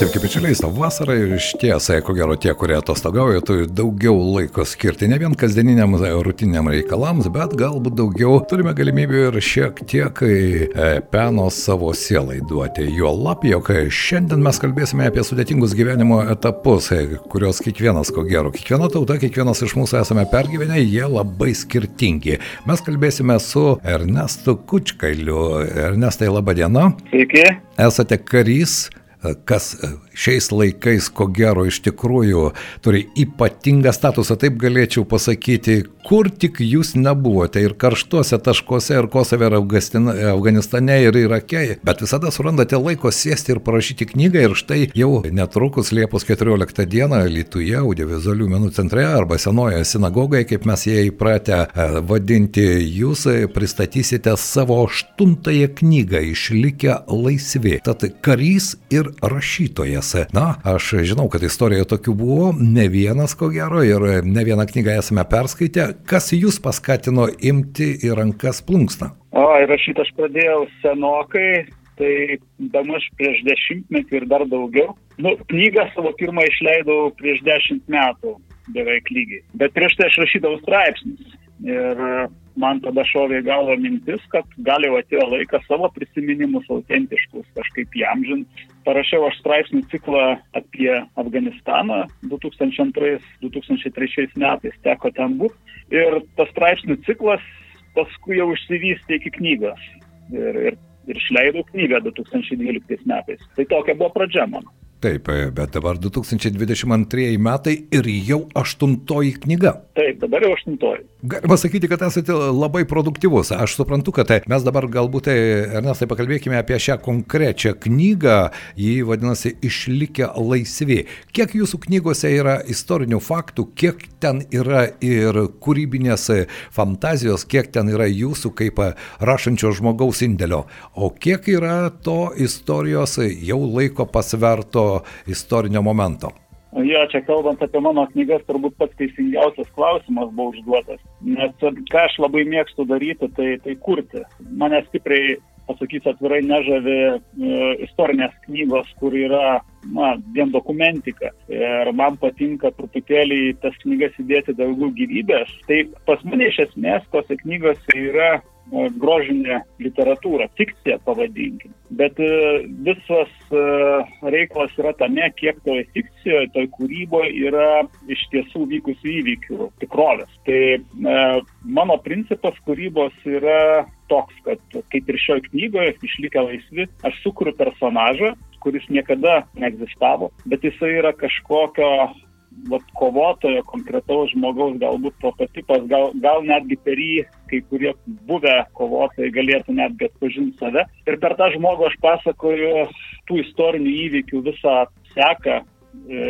Sveiki, bičiuliai, tą vasarą ir iš ties, ko gero, tie, kurie atostogauja, turi daugiau laiko skirti ne vien kasdieniniam rutininiam reikalams, bet galbūt daugiau turime galimybių ir šiek tiek e, peno savo sielai duoti. Jo lab, jog šiandien mes kalbėsime apie sudėtingus gyvenimo etapus, e, kuriuos kiekvienas, ko gero, kiekviena tauta, kiekvienas iš mūsų esame pergyvenę, jie labai skirtingi. Mes kalbėsime su Ernestu Kučkailiu. Ernestai, laba diena. Sveiki. Esate karys, kas šiais laikais, ko gero, iš tikrųjų turi ypatingą statusą, taip galėčiau pasakyti, kur tik jūs nebuvote ir karštuose taškuose, ir Kosove, ir Afganistane, ir Irake, bet visada surandate laiko sėsti ir parašyti knygą ir štai jau netrukus Liepos 14 dieną Lietuvoje, audiovizualių menų centre arba senojoje sinagogoje, kaip mes ją įpratę e, vadinti, jūs pristatysite savo aštuntąją knygą Išlikę laisvi. Tad karys ir rašytojas. Na, aš žinau, kad istorijoje tokių buvo, ne vienas ko gero, ir ne vieną knygą esame perskaitę. Kas jūs paskatino imti į rankas plunksną? O, rašyti aš pradėjau senokai, tai damaž prieš dešimtmetį ir dar daugiau. Nu, knygą savo pirmą išleidau prieš dešimt metų, beveik lygiai. Bet prieš tai aš rašydavau straipsnius. Ir man tada šovė galvo mintis, kad gal jau atėjo laikas savo prisiminimus autentiškus kažkaip įamžinti. Parašiau aš straipsnių ciklą apie Afganistaną 2002-2003 metais, teko ten būti. Ir tas straipsnių ciklas paskui jau išsivystė iki knygos. Ir, ir, ir išleidau knygą 2012 metais. Tai tokia buvo pradžia mano. Taip, bet dabar 2022 metai ir jau aštuntoji knyga. Taip, dabar jau aštuntoji. Galima sakyti, kad esate labai produktyvus. Aš suprantu, kad mes dabar galbūt, Ernestai, pakalbėkime apie šią konkrečią knygą. Ji vadinasi Išlikę laisvi. Kiek jūsų knygose yra istorinių faktų, kiek ten yra ir kūrybinės fantazijos, kiek ten yra jūsų kaip rašančio žmogaus indėlio, o kiek yra to istorijos jau laiko pasverto istorinio momento? Jo, čia kalbant apie mano knygas, turbūt pats teisingiausias klausimas buvo užduotas. Nes ką aš labai mėgstu daryti, tai, tai kurti. Mane stipriai, pasakysiu atvirai, nežavi e, istorinės knygos, kur yra na, vien dokumentika. Ir man patinka truputėlį tas knygas įdėti daugiau gyvybės. Tai pas mane iš esmės tose knygose yra grožinė literatūra, fikcija pavadinkim. Bet e, visas e, reikalas yra tame, kiek toje fikcijoje, toje kūryboje yra iš tiesų vykusių įvykių tikrovės. Tai e, mano principas kūrybos yra toks, kad kaip ir šioje knygoje, išlikę laisvi, aš sukuriu personažą, kuris niekada neegzistavo, bet jisai yra kažkokio vat, kovotojo, konkretaus žmogaus, galbūt prototipas, gal, gal netgi per jį kai kurie buvę kovotojai galėtų netgi atpažinti save. Ir per tą žmogų aš pasakoju tų istorinių įvykių visą seką, e,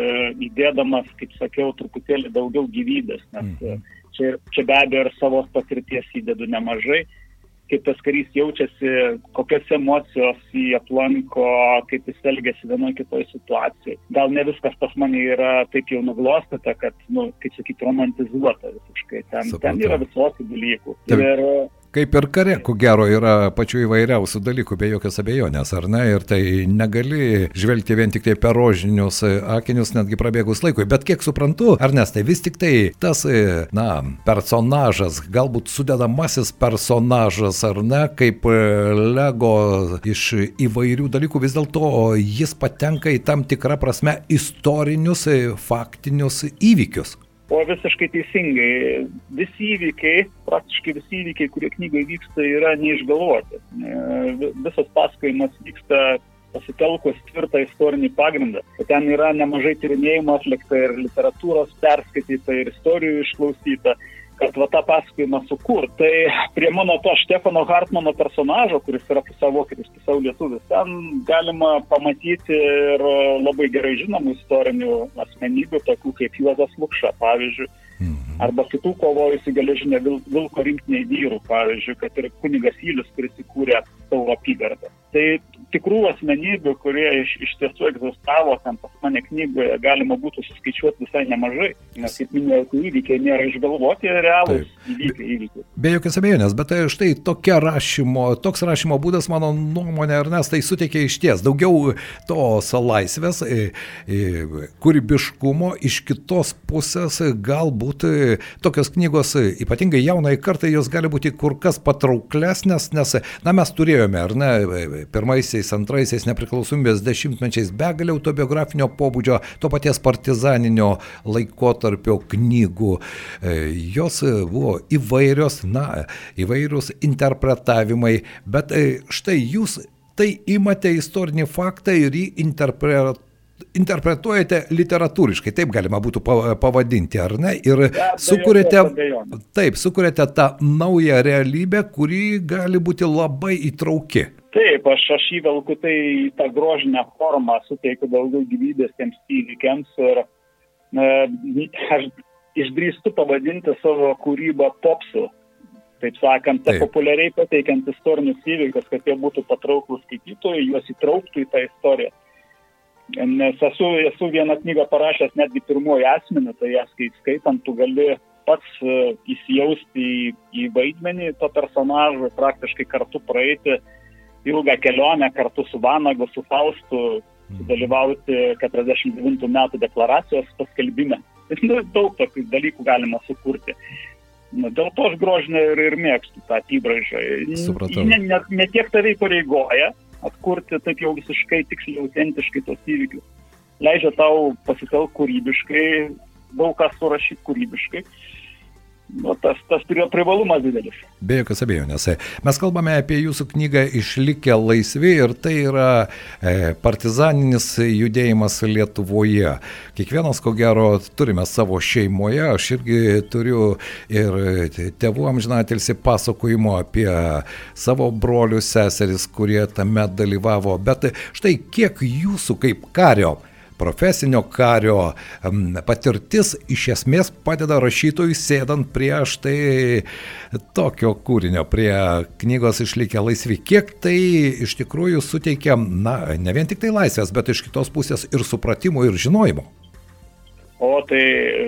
įdėdamas, kaip sakiau, truputėlį daugiau gyvybės, nes mhm. čia, čia be abejo ir savo patirties įdedu nemažai kaip tas karys jaučiasi, kokias emocijos jį aplanko, kaip jis elgesi vienoje kitoje situacijoje. Gal ne viskas pas mane yra taip jau nuglostyta, kad, nu, kaip sakyti, romantizuota visiškai. Ten, Supratau. ten yra visokių dalykų. Taip. Ir Kaip ir kare, ko gero, yra pačių įvairiausių dalykų, be jokios abejonės, ar ne? Ir tai negali žvelgti vien tik tai per rožinius akinius, netgi prabėgus laikui. Bet kiek suprantu, ar nes tai vis tik tai tas, na, personažas, galbūt sudedamasis personažas, ar ne, kaip Lego iš įvairių dalykų, vis dėlto jis patenka į tam tikrą prasme istorinius, faktinius įvykius. O visiškai teisingai, visi įvykiai, praktiškai visi įvykiai, kurie knygoje vyksta, yra neišgalvoti. E, visas pasakojimas vyksta pasitelkus tvirtą istorinį pagrindą. Ten yra nemažai tyrinėjimo atlikta ir literatūros perskaityta, ir istorijų išklausyta kad va tą pasakojimą sukurt. Tai prie mano to Štefano Hartmano personažo, kuris yra pusiau vokietis, pusiau lietuvis, ten galima pamatyti ir labai gerai žinomų istorinių asmenybių, tokių kaip Juozas Lukša, pavyzdžiui. Arba kitų kovojusių geležinė vilko rinktiniai vyrų, pavyzdžiui, kad ir kunigas Ylius, kuris įkūrė savo apygardą. Tai tikrų asmenybių, kurie iš, iš tiesų egzistavo ten pas mane knygoje galima būtų suskaičiuoti visai nemažai, nes, kaip minėjau, tai įvykiai nėra išgalvoti, realūs įvykiai įvykiai. Be jokios abejonės, bet tai štai tokia rašymo, toks rašymo būdas, mano nuomonė, Ernestai, suteikia iš ties daugiau tos laisvės, e, e, kūrybiškumo, iš kitos pusės galbūt e, tokios knygos, ypatingai jaunai kartai, jos gali būti kur kas patrauklesnės, nes, na, mes turėjome, ar ne, pirmaisiais, antraisiais nepriklausomybės dešimtmečiais begalė autobiografinio pobūdžio, to paties partizaninio laikotarpio knygų. E, jos buvo įvairios, na, įvairūs interpretavimai, bet e, štai jūs tai imate istorinį faktą ir jį interpretuojate interpretuojate literatūriškai, taip galima būtų pavadinti, ar ne? Ir sukūrėte, taip, sukūrėte tą naują realybę, kuri gali būti labai įtrauki. Taip, aš, aš įvelku tai į tą grožinę formą, suteikiu daugiau gyvybės tiems įvykiams ir e, aš išdrįstu pavadinti savo kūrybą popsu. Taip sakant, Taip. populiariai pateikiant istorinius įvykius, kad jie būtų patrauklus skaitytojai, juos įtrauktų į tą istoriją. Nes esu, esu vieną knygą parašęs netgi pirmoji asmenį, tai ją skaitant tu gali pats e, įsijausti į, į vaidmenį to personažo, praktiškai kartu praeiti ilgą kelionę kartu su Vanagu, su Faustu, sudalyvauti 49 metų deklaracijos paskelbime. Nu, daug tokių dalykų galima sukurti. Nu, dėl to aš grožinę ir, ir mėgstu tą apibraižą. Supratau. Ne, ne, ne tiek tave įpareigoja atkurti taip jau visiškai tiksliai, autentiškai tos įvykius. Leidžia tau pasitelkti kūrybiškai, daug ką surašyti kūrybiškai nu, tas, tas turėjo privalumas didelis. Be jokios abejonės. Mes kalbame apie jūsų knygą Išlikę laisvi ir tai yra e, partizaninis judėjimas Lietuvoje. Kiekvienas, ko gero, turime savo šeimoje, aš irgi turiu ir tėvų amžinatelsi pasakojimo apie savo brolius, seseris, kurie tame dalyvavo. Bet štai kiek jūsų kaip kario profesinio kario patirtis iš esmės padeda rašytojui sėdant prie štai tokio kūrinio, prie knygos išlikę laisvi. Kiek tai iš tikrųjų suteikia, na, ne vien tik tai laisvės, bet iš kitos pusės ir supratimo, ir žinojimo. O tai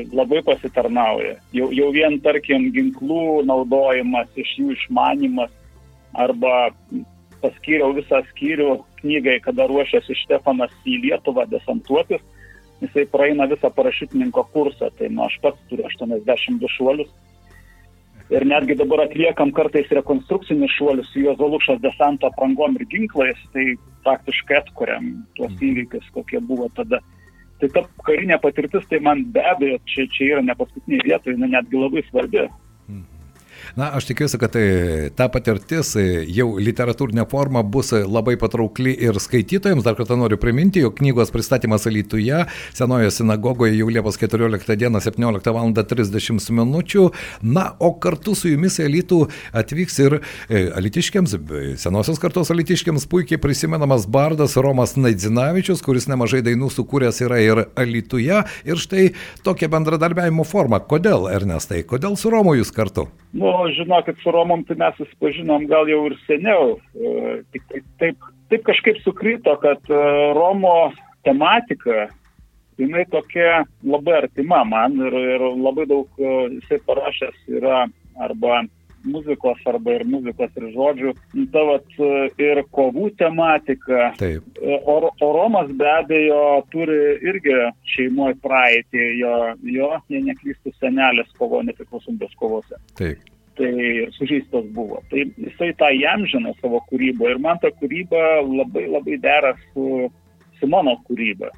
labai pasitarnauja. Jau, jau vien, tarkim, ginklų naudojimas, iš jų išmanimas arba paskyriau visą skyrių knygai, kada ruošiasi Štefanas į Lietuvą desantuotis. Jisai praeina visą parašytininko kursą, tai nu, aš pats turiu 82 šuolius. Ir netgi dabar atliekam kartais rekonstrukcinius šuolius su Jozolušas desanto aprangom ir ginklais, tai faktiškai atkuriam tuos mhm. įvykius, kokie buvo tada. Tai ta karinė patirtis, tai man be abejo, čia, čia yra ne paskutinė vieta, jinai netgi labai svarbi. Na, aš tikiuosi, kad tai, ta patirtis e, jau literatūrinė forma bus labai patraukli ir skaitytojams. Dar kartą noriu priminti, jog knygos pristatymas Alytuje, Senojo sinagogoje jau Liepos 14 dieną 17 val. 30 min. Na, o kartu su jumis Alytų atvyks ir e, Alytiškiams, senosios kartos Alytiškiams puikiai prisimenamas bardas Romas Naidzinavičius, kuris nemažai dainų sukūręs yra ir Alytuje. Ir štai tokia bendradarbiavimo forma. Kodėl, Ernestai, kodėl su Romu jūs kartu? Nu, žinokit, su Romom tai mes susipažinom gal jau ir seniau. E, tik tai taip, taip kažkaip sukrito, kad e, Romo tematika, jinai tokia labai artima man ir, ir labai daug e, jisai parašęs yra arba muzikos arba ir muzikos ir žodžių. Ta vat ir kovų tematika. Taip. O, o Romas be abejo turi irgi šeimoje praeitį, jo, jo jei neklystų senelės kovo nepriklausomybės kovose. Taip. Tai sužeistas buvo. Tai jisai tą jam žino savo kūrybą ir man ta kūryba labai labai dera su, su mano kūryba.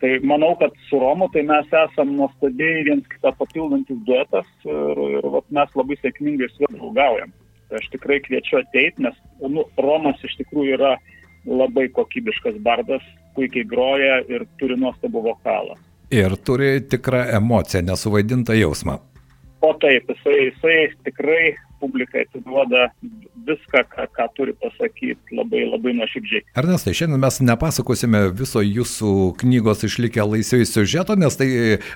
Tai manau, kad su Romu tai mes esam nuostabiai viens kitą papildantis duetas ir, ir vat, mes labai sėkmingai su juo draugaujam. Tai aš tikrai kviečiu ateiti, nes nu, Romas iš tikrųjų yra labai kokybiškas bardas, puikiai groja ir turi nuostabų vokalą. Ir turi tikrą emociją, nesuvaidintą jausmą. O taip, jisai, jisai tikrai publikai atiduoda viską, ką, ką turi pasakyti labai labai nuoširdžiai. Ernestai, šiandien mes nepasakosime viso jūsų knygos išlikę laisvai siužeto, nes tai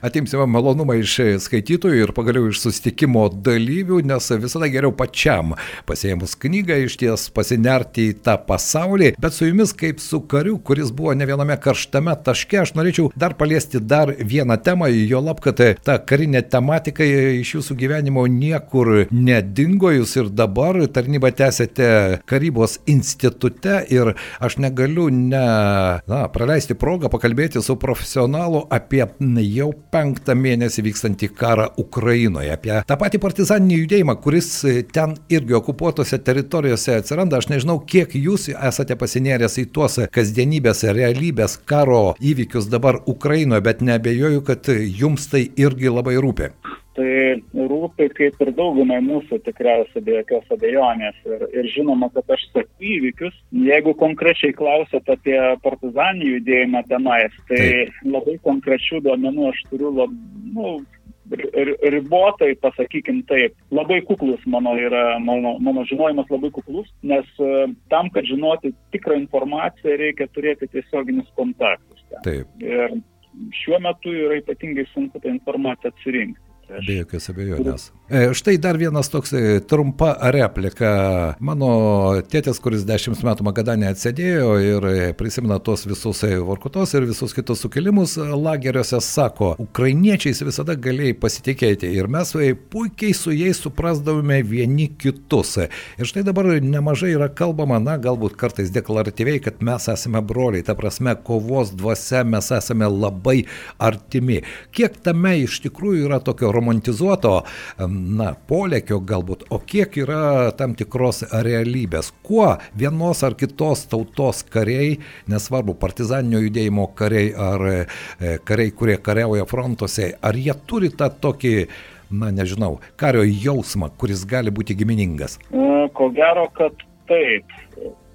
atimsime malonumą iš skaitytojų ir pagaliau iš sustikimo dalyvių, nes visada geriau pačiam pasėmus knygą iš ties pasinerti į tą pasaulį, bet su jumis kaip su kariu, kuris buvo ne viename karštame taške, aš norėčiau dar paliesti dar vieną temą, jo lab, kad ta karinė tematika iš jūsų gyvenimo niekur nedingo, jūs ir dabar tarnybą tęsėte karybos institute ir aš negaliu ne, na, praleisti progą pakalbėti su profesionalu apie jau penktą mėnesį vykstantį karą Ukrainoje, apie tą patį partizaninį judėjimą, kuris ten irgi okupuotose teritorijose atsiranda. Aš nežinau, kiek jūs esate pasinėręs į tuos kasdienybės realybės karo įvykius dabar Ukrainoje, bet nebejoju, kad jums tai irgi labai rūpi. Tai rūpi kaip ir daugumai mūsų tikriausiai be jokios abejonės. Ir, ir žinoma, kad aš seku įvykius. Jeigu konkrečiai klausot apie partizanį judėjimą tenais, tai labai konkrečių duomenų aš turiu lab, nu, ribotai, pasakykim taip, labai kuklus mano yra, mano, mano žinojimas labai kuklus, nes uh, tam, kad žinoti tikrą informaciją, reikia turėti tiesioginius kontaktus. Ten. Taip. Ir šiuo metu yra ypatingai sunku tą informaciją atsirinkti. Be jokios abejonės. E, štai dar vienas toks e, trumpa replika. Mano tėtis, kuris dešimt metų Magadanė atsėdėjo ir e, prisimena tos visus Vorkutos ir visus kitus sukilimus lageriuose, sako, ukrainiečiais visada galėjai pasitikėti ir mes puikiai su jais suprasdavome vieni kitus. Ir štai dabar nemažai yra kalbama, na, galbūt kartais deklaratyviai, kad mes esame broliai, ta prasme, kovos dvasia mes esame labai artimi. Kiek tame iš tikrųjų yra tokio romantizuoto, na, polėkio galbūt, o kiek yra tam tikros realybės. Kuo vienos ar kitos tautos kariai, nesvarbu, partizaninio judėjimo kariai ar e, kariai, kurie kariauja frontuose, ar jie turi tą tokį na nežinau, kario jausmą, kuris gali būti giminingas? Ko gero, kad taip.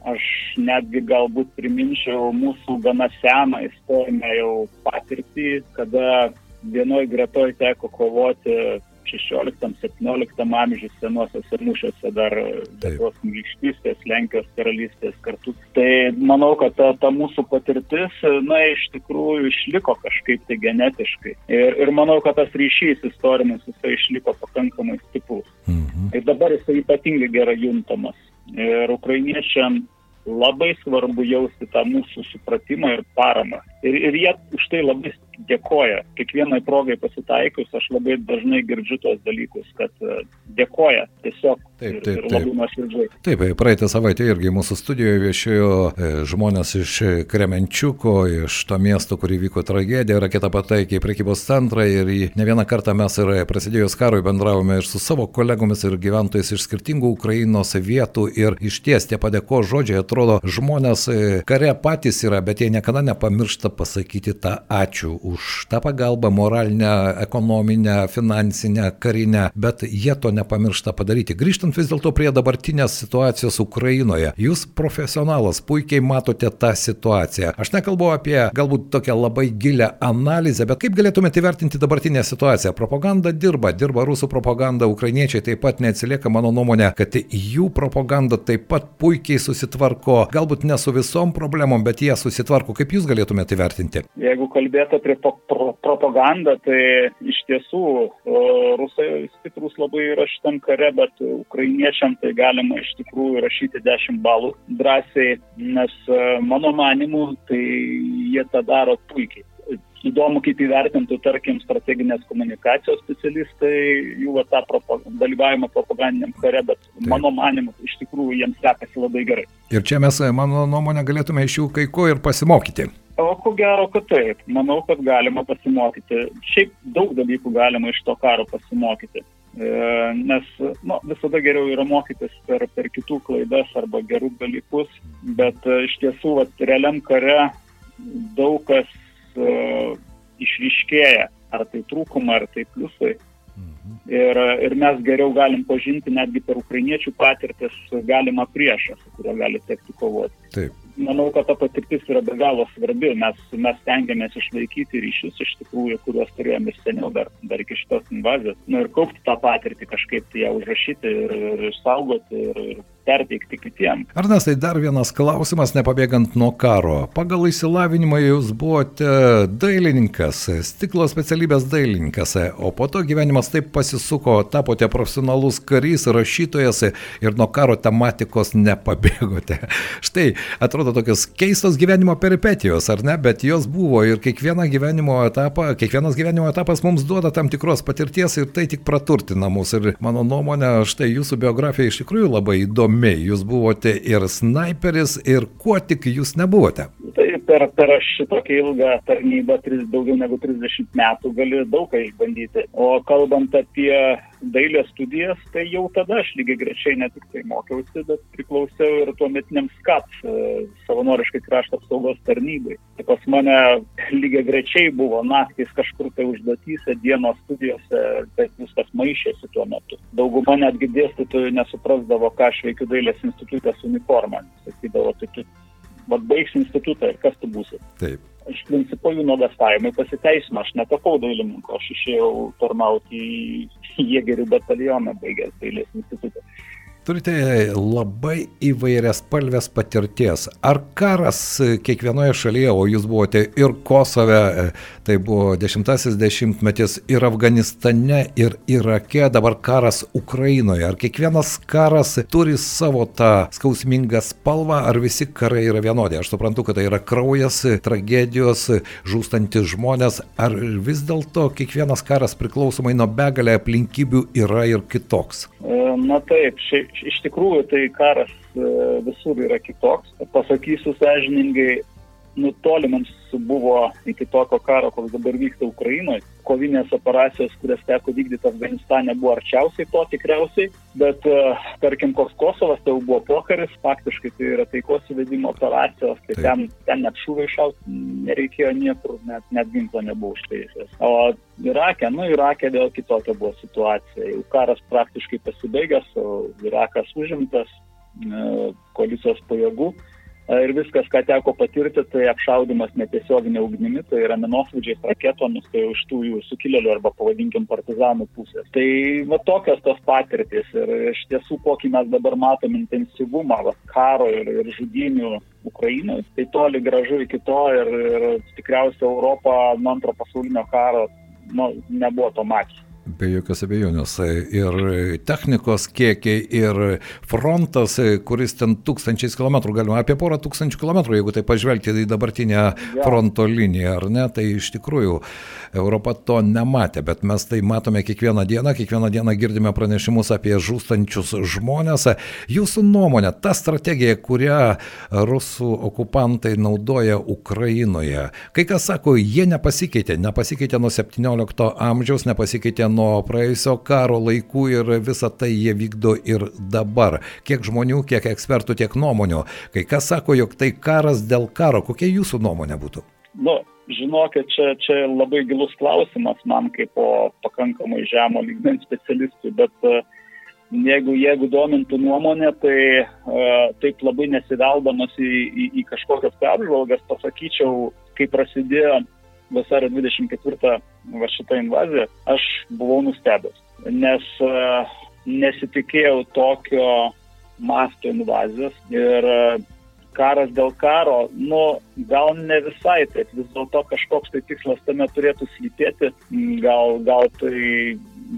Aš netgi galbūt priminčiau mūsų gana seną istorinę jau patirtį, kada vienoj gretoj teko kovoti 16-17 amžius senuosiuose mūšiuose dar Lietuvos kunigaikštystės, Lenkijos karalystės kartu. Tai manau, kad ta, ta mūsų patirtis, na, iš tikrųjų išliko kažkaip tai genetiškai. Ir, ir manau, kad tas ryšys istorinis jisai išliko pakankamai stiprus. Mhm. Ir dabar jisai ypatingai gerai juntamas. Ir ukrainiečiam labai svarbu jausti tą mūsų supratimą ir paramą. Ir, ir jie už tai labai dėkoja. Kiekvienai progai pasitaikius aš labai dažnai girdžiu tos dalykus, kad e, dėkoja tiesiog taip, taip, ir, ir labai nuoširdžiai. Taip, praeitą savaitę irgi mūsų studijoje viešėjo e, žmonės iš Kremenčiuko, iš to miesto, kur įvyko tragedija, raketa pataikė į prekybos centrą ir ne vieną kartą mes ir prasidėjus karui bendravome ir su savo kolegomis ir gyventojais iš skirtingų Ukrainos vietų ir iš ties tie padėko žodžiai atrodo žmonės e, kare patys yra, bet jie niekada nepamiršta pasakyti tą ačiū už tą pagalbą moralinę, ekonominę, finansinę, karinę, bet jie to nepamiršta padaryti. Grįžtant vis dėlto prie dabartinės situacijos Ukrainoje, jūs profesionalas puikiai matote tą situaciją. Aš nekalbu apie galbūt tokią labai gilę analizę, bet kaip galėtumėte įvertinti dabartinę situaciją? Propaganda dirba, dirba rusų propaganda, ukrainiečiai taip pat neatsilieka, mano nuomonė, kad jų propaganda taip pat puikiai susitvarko, galbūt ne su visom problemom, bet jie susitvarko. Kaip jūs galėtumėte įvertinti? Jeigu kalbėtų apie pro, pro, propagandą, tai iš tiesų rusai stiprus labai yra šitam kare, bet ukrainiečiam tai galima iš tikrųjų rašyti 10 balų drąsiai, nes e, mano manimu, tai jie tą daro puikiai. Įdomu, kaip įvertintų, tarkim, strateginės komunikacijos specialistai jų va, tą propag dalyvavimą propagandiniam kare, bet Taip. mano manimu, iš tikrųjų jiems sekasi labai gerai. Ir čia mes, mano nuomonė, galėtume iš jų kai ko ir pasimokyti. O ko gero, kad taip. Manau, kad galima pasimokyti. Šiaip daug dalykų galima iš to karo pasimokyti. E, nes nu, visada geriau yra mokytis per, per kitų klaidas arba gerus dalykus, bet e, iš tiesų, vat, realiam kare daug kas uh, išryškėja, ar tai trūkumai, ar tai pliusai. Mhm. Ir, ir mes geriau galim pažinti netgi per ukrainiečių patirtis galimą priešą, su kuriuo gali tekti kovoti. Taip. Manau, kad ta patirtis yra be galo svarbi. Mes, mes stengiamės išlaikyti ryšius iš tikrųjų, kuriuos turėjome ir seniau dar, dar iki šitos invazijos. Nu, ir kaupti tą patirtį, kažkaip tai ją užrašyti ir, ir išsaugoti ir, ir perteikti kitiems. Ernestai, dar vienas klausimas, nepabėgant nuo karo. Pagal įsilavinimą jūs buvote dailininkas, stiklo specialybės dailininkas, o po to gyvenimas taip pasisuko, tapote profesionalus karys, rašytojas ir nuo karo tematikos nepabėgote. Štai, atrodo tokios keistos gyvenimo peripetijos, ar ne, bet jos buvo ir kiekvieną gyvenimo etapą, kiekvienas gyvenimo etapas mums duoda tam tikros patirties ir tai tik praturtina mus. Ir mano nuomonė, štai jūsų biografija iš tikrųjų labai įdomi. Jūs buvote ir sniperis, ir kuo tik jūs nebuvote. Tai per, per šitokią ilgą tarnybą, daugiau negu 30 metų, gali daug ką išbandyti. O kalbant apie dailės studijas, tai jau tada aš lygiai grečiai ne tik tai mokiausi, bet priklausiau ir tuometiniam SCAT, e, savanoriškai krašto apsaugos tarnybai. Tai pas mane lygiai grečiai buvo naktys kažkur tai užduotyse, dienos studijose, bet viskas maišėsi tuo metu. Dauguma netgi dėstytojų nesuprasdavo, ką aš veikiu dailės institutės uniformą. Sakydavo, tai tu vad baigs institutą ir kas tu būsi. Taip. Iš principo jų nuogastavimai pasiteisino, aš netapau dailininku, aš išėjau tarnauti į jėgerių batalioną baigęs dailės institutą. Turite labai įvairias palvės patirties. Ar karas kiekvienoje šalyje, o jūs buvote ir Kosove, tai buvo dešimtasis dešimtmetis, ir Afganistane, ir Irake, dabar karas Ukrainoje. Ar kiekvienas karas turi savo tą skausmingą spalvą, ar visi karai yra vienodi? Aš suprantu, kad tai yra kraujas, tragedijos, žūstantis žmonės, ar vis dėlto kiekvienas karas priklausomai nuo begalę aplinkybių yra ir kitoks? Na taip, šiaip iš tikrųjų tai karas e, visur yra kitoks. Pasakysiu sąžiningai, nutoli mums buvo iki tokio karo, koks dabar vyksta Ukrainoje. Kovinės operacijos, kurias teko vykdyti Afganistane, buvo arčiausiai to tikriausiai, bet e, tarkim, koks Kosovas tai jau buvo pokaris, faktiškai tai yra taikos įvedimo operacijos, tai ten, ten net šūviai šauti nereikėjo niekur, net, net ginklo nebuvo užteisęs. O Irake, nu, Irake vėl kitokia buvo situacija. Jau karas praktiškai pasibaigęs, o Irakas užimtas e, koalicijos pajėgų. Ir viskas, ką teko patirti, tai apšaudimas netiesioginė ugnimi, tai yra minosvaidžiais raketomis, tai iš tų jų sukilėlių arba pavadinkim partizanų pusės. Tai va tokios tos patirtis ir iš tiesų, kokį mes dabar matom intensyvumą va, karo ir, ir žudinių Ukrainoje, tai toli gražu iki to ir, ir tikriausiai Europą nuo antro pasaulinio karo nu, nebuvo to matęs. Be jokios abejonės. Ir technikos kiekiai, ir frontas, kuris ten tūkstančiais kilometrų, galima apie porą tūkstančių kilometrų, jeigu tai pažvelgti į dabartinę fronto liniją, ar ne, tai iš tikrųjų Europa to nematė, bet mes tai matome kiekvieną dieną, kiekvieną dieną girdime pranešimus apie žūstančius žmonės. Jūsų nuomonė, ta strategija, kurią rusų okupantai naudoja Ukrainoje, kai kas sako, jie nepasikeitė, nepasikeitė nuo 17 amžiaus, nepasikeitė nuo praėjusio karo laikų ir visą tai jie vykdo ir dabar. Kiek žmonių, kiek ekspertų, tiek nuomonių. Kai kas sako, jog tai karas dėl karo. Kokia jūsų nuomonė būtų? Nu, žinokit, čia, čia labai gilus klausimas man kaip po pakankamai žemo lygmens specialistui, bet uh, jeigu, jeigu domintų nuomonė, tai uh, taip labai nesiveldamas į, į, į kažkokias apžvalgas pasakyčiau, kai prasidėjo vasario 24 va šitą invaziją, aš buvau nustebęs, nes uh, nesitikėjau tokio masto invazijos ir uh, karas dėl karo, nu, gal ne visai taip, vis dėlto kažkoks tai tikslas tame turėtų slypėti, gal, gal tai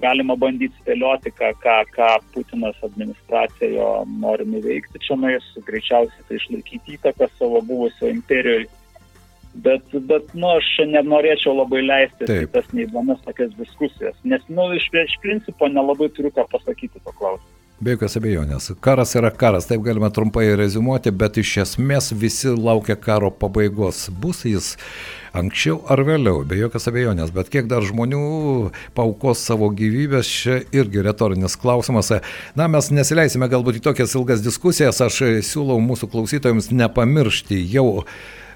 galima bandyti spėlioti, ką, ką, ką Putinas administracija jo nori nuveikti čia, na, jis greičiausiai tai išlaikyti įtaką savo buvusio imperijoje Bet, bet nu, aš nenorėčiau labai leisti į tas neįdomias tokias diskusijas, nes nu, iš, iš principo nelabai turiu ką pasakyti to klausimu. Be jokios abejonės. Karas yra karas, taip galime trumpai rezumuoti, bet iš esmės visi laukia karo pabaigos. Bus jis anksčiau ar vėliau, be jokios abejonės. Bet kiek dar žmonių paukos savo gyvybės, čia irgi retorinis klausimas. Na, mes nesileisime galbūt į tokias ilgas diskusijas, aš siūlau mūsų klausytojams nepamiršti jau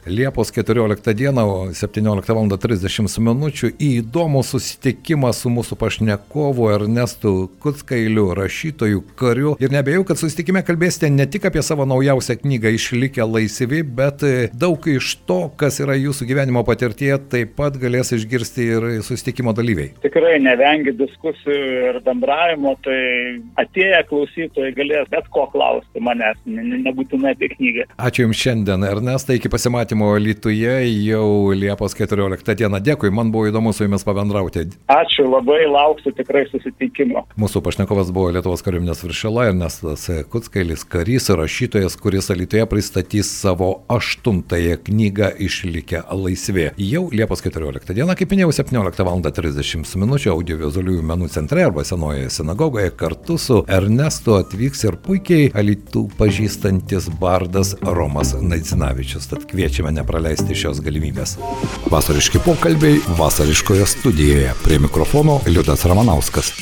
Liepos 14 dieną, 17 val. 30 min. į įdomų susitikimą su mūsų pašnekovu Ernestu Kutskailiu, rašytoju, kariu. Ir nebejau, kad susitikime kalbėsite ne tik apie savo naujausią knygą Išlikę laisvi, bet daug iš to, kas yra jūsų gyvenimo patirtie, taip pat galės išgirsti ir susitikimo dalyviai. Tikrai nevengi diskusijų ir bendravimo, tai atėję klausytojai galės bet ko klausti manęs, ne, nebūtinai apie knygą. Ačiū Jums šiandien, Ernestai, iki pasimatymo Lietuvoje jau Liepos 14 dieną. Dėkui, man buvo įdomu su Jumis pabendrauti. Ačiū, labai lauksiu tikrai susitikimo. Mūsų pašnekovas buvo Lietuvos kariuomenės viršila Ernestas Kutskailis, karys ir rašytojas, kuris Lietuvoje pristatys savo aštuntąją knygą Išlikę laisvė. Jau Liepos 14 dieną, kaip minėjau, 17 val. 30 min. audiovizualiųjų menų centre arba senoje sinagogoje kartu su Ernestu atvyks ir puikiai alitų pažįstantis bardas Romas Naicinavičius. Tad kviečiame nepraleisti šios galimybės. Vasariški pokalbiai vasariškoje studijoje. Prie mikrofono Liudas Ramanauskas.